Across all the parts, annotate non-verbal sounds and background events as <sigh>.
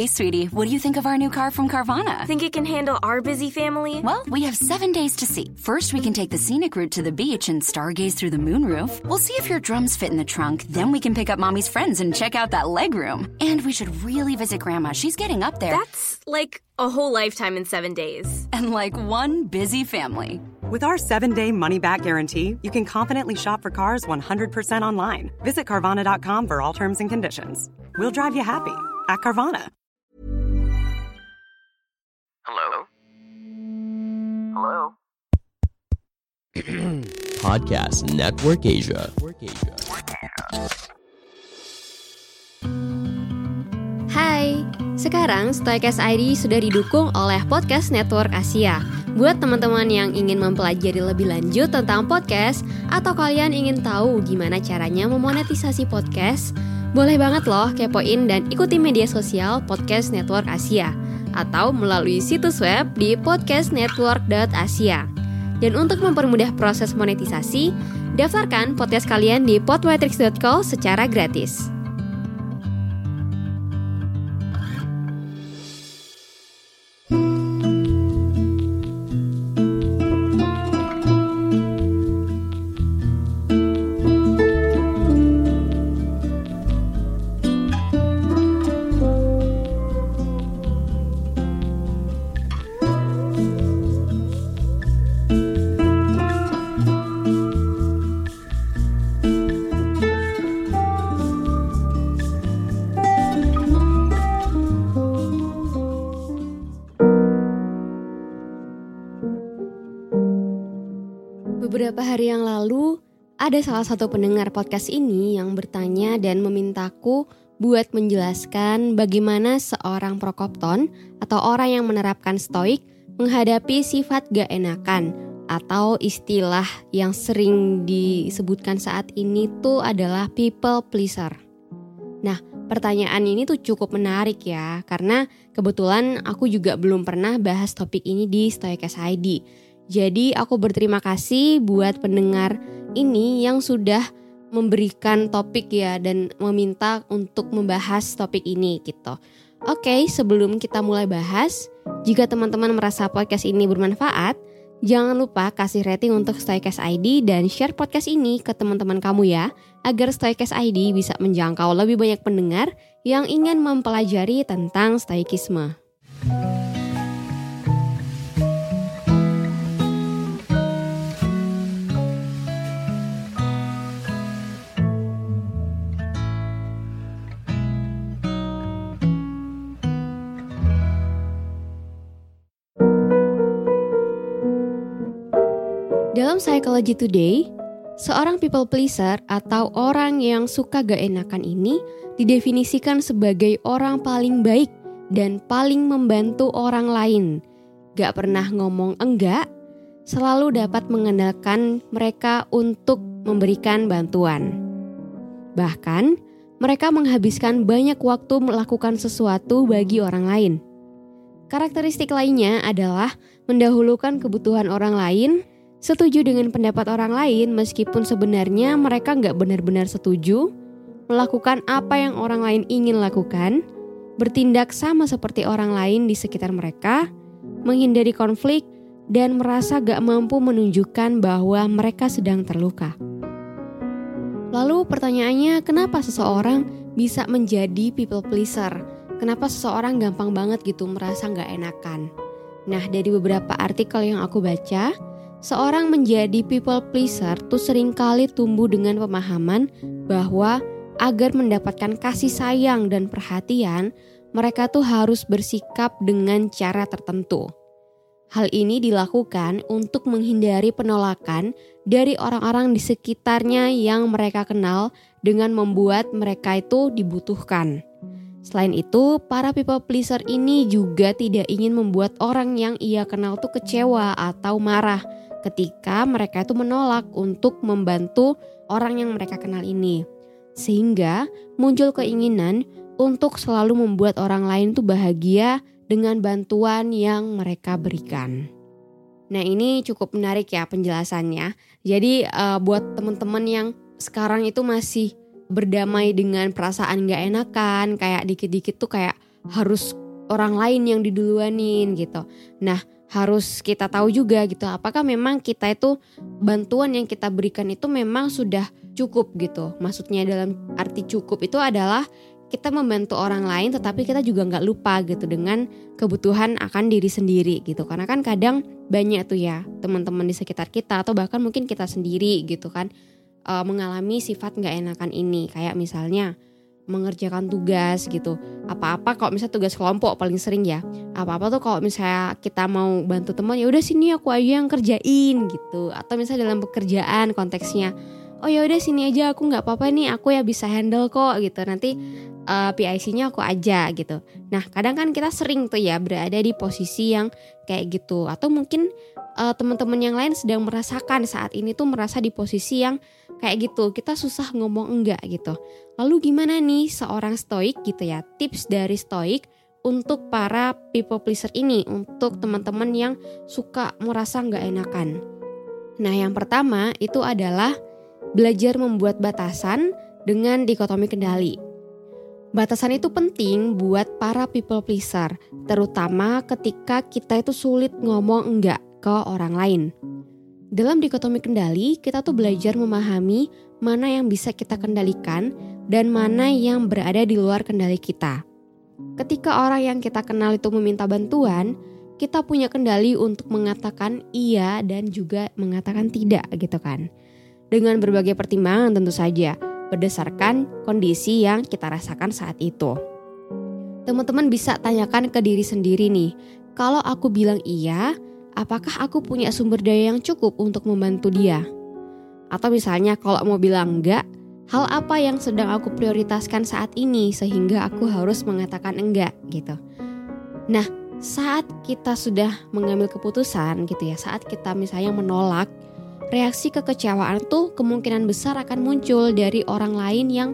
Hey, sweetie, what do you think of our new car from Carvana? Think it can handle our busy family? Well, we have seven days to see. First, we can take the scenic route to the beach and stargaze through the moonroof. We'll see if your drums fit in the trunk. Then we can pick up mommy's friends and check out that leg room. And we should really visit grandma. She's getting up there. That's like a whole lifetime in seven days. And like one busy family. With our seven day money back guarantee, you can confidently shop for cars 100% online. Visit Carvana.com for all terms and conditions. We'll drive you happy at Carvana. Hello? Hello? <clears throat> Podcast Network Asia. Hai, sekarang Stoikes ID sudah didukung oleh Podcast Network Asia. Buat teman-teman yang ingin mempelajari lebih lanjut tentang podcast atau kalian ingin tahu gimana caranya memonetisasi podcast, boleh banget loh kepoin dan ikuti media sosial Podcast Network Asia atau melalui situs web di podcastnetwork.asia. Dan untuk mempermudah proses monetisasi, daftarkan podcast kalian di podmetrics.co secara gratis. Beberapa hari yang lalu, ada salah satu pendengar podcast ini yang bertanya dan memintaku buat menjelaskan bagaimana seorang prokopton atau orang yang menerapkan stoik menghadapi sifat gak enakan atau istilah yang sering disebutkan saat ini tuh adalah people pleaser. Nah, pertanyaan ini tuh cukup menarik ya, karena kebetulan aku juga belum pernah bahas topik ini di Stoic ID. Jadi aku berterima kasih buat pendengar ini yang sudah memberikan topik ya dan meminta untuk membahas topik ini gitu. Oke, sebelum kita mulai bahas, jika teman-teman merasa podcast ini bermanfaat, jangan lupa kasih rating untuk Stoikes ID dan share podcast ini ke teman-teman kamu ya, agar Stoikes ID bisa menjangkau lebih banyak pendengar yang ingin mempelajari tentang stoikisme. Dalam Psychology Today, seorang people pleaser atau orang yang suka gak enakan ini didefinisikan sebagai orang paling baik dan paling membantu orang lain. Gak pernah ngomong enggak, selalu dapat mengandalkan mereka untuk memberikan bantuan. Bahkan, mereka menghabiskan banyak waktu melakukan sesuatu bagi orang lain. Karakteristik lainnya adalah mendahulukan kebutuhan orang lain setuju dengan pendapat orang lain meskipun sebenarnya mereka nggak benar-benar setuju, melakukan apa yang orang lain ingin lakukan, bertindak sama seperti orang lain di sekitar mereka, menghindari konflik, dan merasa gak mampu menunjukkan bahwa mereka sedang terluka. Lalu pertanyaannya, kenapa seseorang bisa menjadi people pleaser? Kenapa seseorang gampang banget gitu merasa gak enakan? Nah, dari beberapa artikel yang aku baca, Seorang menjadi people pleaser tuh sering kali tumbuh dengan pemahaman bahwa agar mendapatkan kasih sayang dan perhatian, mereka tuh harus bersikap dengan cara tertentu. Hal ini dilakukan untuk menghindari penolakan dari orang-orang di sekitarnya yang mereka kenal dengan membuat mereka itu dibutuhkan. Selain itu, para people pleaser ini juga tidak ingin membuat orang yang ia kenal tuh kecewa atau marah ketika mereka itu menolak untuk membantu orang yang mereka kenal ini. Sehingga muncul keinginan untuk selalu membuat orang lain tuh bahagia dengan bantuan yang mereka berikan. Nah ini cukup menarik ya penjelasannya. Jadi uh, buat teman-teman yang sekarang itu masih berdamai dengan perasaan gak enakan, kayak dikit-dikit tuh kayak harus orang lain yang diduluanin gitu. Nah, harus kita tahu juga gitu apakah memang kita itu bantuan yang kita berikan itu memang sudah cukup gitu. Maksudnya dalam arti cukup itu adalah kita membantu orang lain tetapi kita juga nggak lupa gitu dengan kebutuhan akan diri sendiri gitu. Karena kan kadang banyak tuh ya teman-teman di sekitar kita atau bahkan mungkin kita sendiri gitu kan uh, mengalami sifat nggak enakan ini kayak misalnya mengerjakan tugas gitu. Apa-apa kalau misalnya tugas kelompok paling sering ya. Apa-apa tuh kalau misalnya kita mau bantu teman ya udah sini aku aja yang kerjain gitu. Atau misalnya dalam pekerjaan konteksnya oh ya udah sini aja aku nggak apa-apa nih aku ya bisa handle kok gitu nanti uh, eh, PIC-nya aku aja gitu. Nah kadang kan kita sering tuh ya berada di posisi yang kayak gitu. Atau mungkin uh, teman-teman yang lain sedang merasakan saat ini tuh merasa di posisi yang kayak gitu. Kita susah ngomong enggak gitu. Lalu gimana nih seorang stoik gitu ya tips dari stoik untuk para people pleaser ini? Untuk teman-teman yang suka merasa nggak enakan. Nah yang pertama itu adalah belajar membuat batasan dengan dikotomi kendali Batasan itu penting buat para people pleaser, terutama ketika kita itu sulit ngomong enggak ke orang lain. Dalam dikotomi kendali, kita tuh belajar memahami mana yang bisa kita kendalikan dan mana yang berada di luar kendali kita. Ketika orang yang kita kenal itu meminta bantuan, kita punya kendali untuk mengatakan iya dan juga mengatakan tidak gitu kan. Dengan berbagai pertimbangan tentu saja, berdasarkan kondisi yang kita rasakan saat itu. Teman-teman bisa tanyakan ke diri sendiri nih, kalau aku bilang iya, apakah aku punya sumber daya yang cukup untuk membantu dia? Atau misalnya kalau mau bilang enggak, hal apa yang sedang aku prioritaskan saat ini sehingga aku harus mengatakan enggak gitu. Nah, saat kita sudah mengambil keputusan gitu ya, saat kita misalnya menolak, reaksi kekecewaan tuh kemungkinan besar akan muncul dari orang lain yang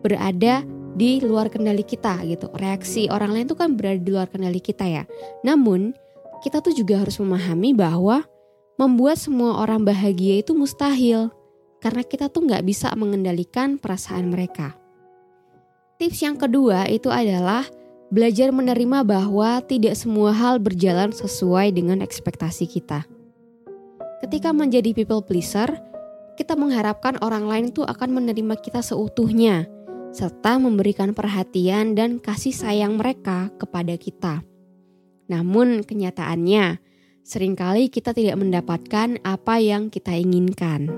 berada di luar kendali kita gitu. Reaksi orang lain tuh kan berada di luar kendali kita ya. Namun, kita tuh juga harus memahami bahwa membuat semua orang bahagia itu mustahil karena kita tuh nggak bisa mengendalikan perasaan mereka. Tips yang kedua itu adalah belajar menerima bahwa tidak semua hal berjalan sesuai dengan ekspektasi kita. Ketika menjadi people pleaser, kita mengharapkan orang lain tuh akan menerima kita seutuhnya, serta memberikan perhatian dan kasih sayang mereka kepada kita. Namun kenyataannya, sering kali kita tidak mendapatkan apa yang kita inginkan.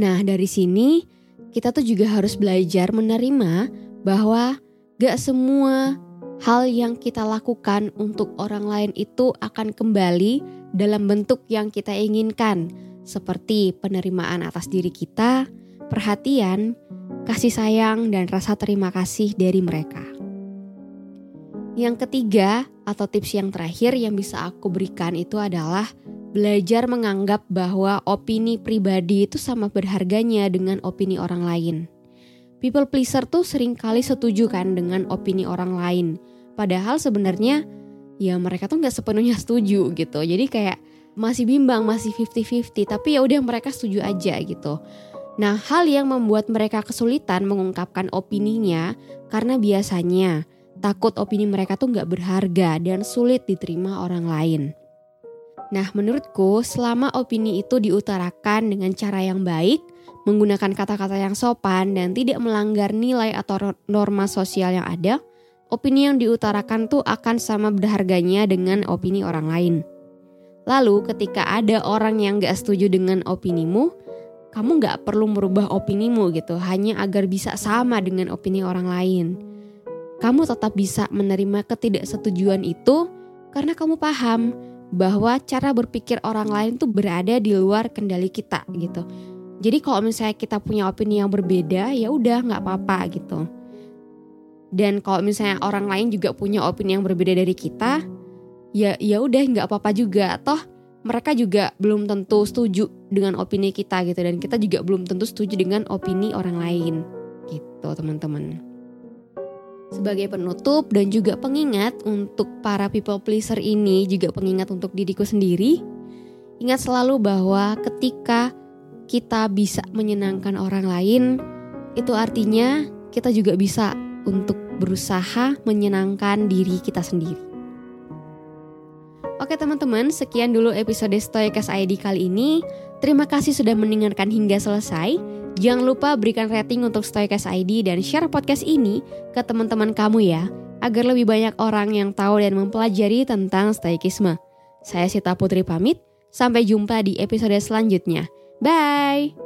Nah dari sini, kita tuh juga harus belajar menerima bahwa gak semua hal yang kita lakukan untuk orang lain itu akan kembali dalam bentuk yang kita inginkan, seperti penerimaan atas diri kita, perhatian, kasih sayang, dan rasa terima kasih dari mereka. Yang ketiga, atau tips yang terakhir yang bisa aku berikan itu adalah belajar menganggap bahwa opini pribadi itu sama berharganya dengan opini orang lain. People pleaser tuh sering kali setuju kan dengan opini orang lain. Padahal sebenarnya ya mereka tuh nggak sepenuhnya setuju gitu. Jadi kayak masih bimbang, masih 50-50. Tapi ya udah mereka setuju aja gitu. Nah, hal yang membuat mereka kesulitan mengungkapkan opininya karena biasanya takut opini mereka tuh nggak berharga dan sulit diterima orang lain. Nah, menurutku selama opini itu diutarakan dengan cara yang baik, menggunakan kata-kata yang sopan dan tidak melanggar nilai atau norma sosial yang ada, opini yang diutarakan tuh akan sama berharganya dengan opini orang lain. Lalu ketika ada orang yang gak setuju dengan opinimu, kamu gak perlu merubah opinimu gitu, hanya agar bisa sama dengan opini orang lain kamu tetap bisa menerima ketidaksetujuan itu karena kamu paham bahwa cara berpikir orang lain tuh berada di luar kendali kita gitu. Jadi kalau misalnya kita punya opini yang berbeda, ya udah nggak apa-apa gitu. Dan kalau misalnya orang lain juga punya opini yang berbeda dari kita, ya ya udah nggak apa-apa juga. Toh mereka juga belum tentu setuju dengan opini kita gitu dan kita juga belum tentu setuju dengan opini orang lain gitu teman-teman. Sebagai penutup dan juga pengingat untuk para people pleaser ini juga pengingat untuk diriku sendiri. Ingat selalu bahwa ketika kita bisa menyenangkan orang lain, itu artinya kita juga bisa untuk berusaha menyenangkan diri kita sendiri. Oke teman-teman, sekian dulu episode Stoikas ID kali ini. Terima kasih sudah mendengarkan hingga selesai. Jangan lupa berikan rating untuk Stoikas ID dan share podcast ini ke teman-teman kamu ya, agar lebih banyak orang yang tahu dan mempelajari tentang Stoikisme. Saya Sita Putri pamit, sampai jumpa di episode selanjutnya. Bye!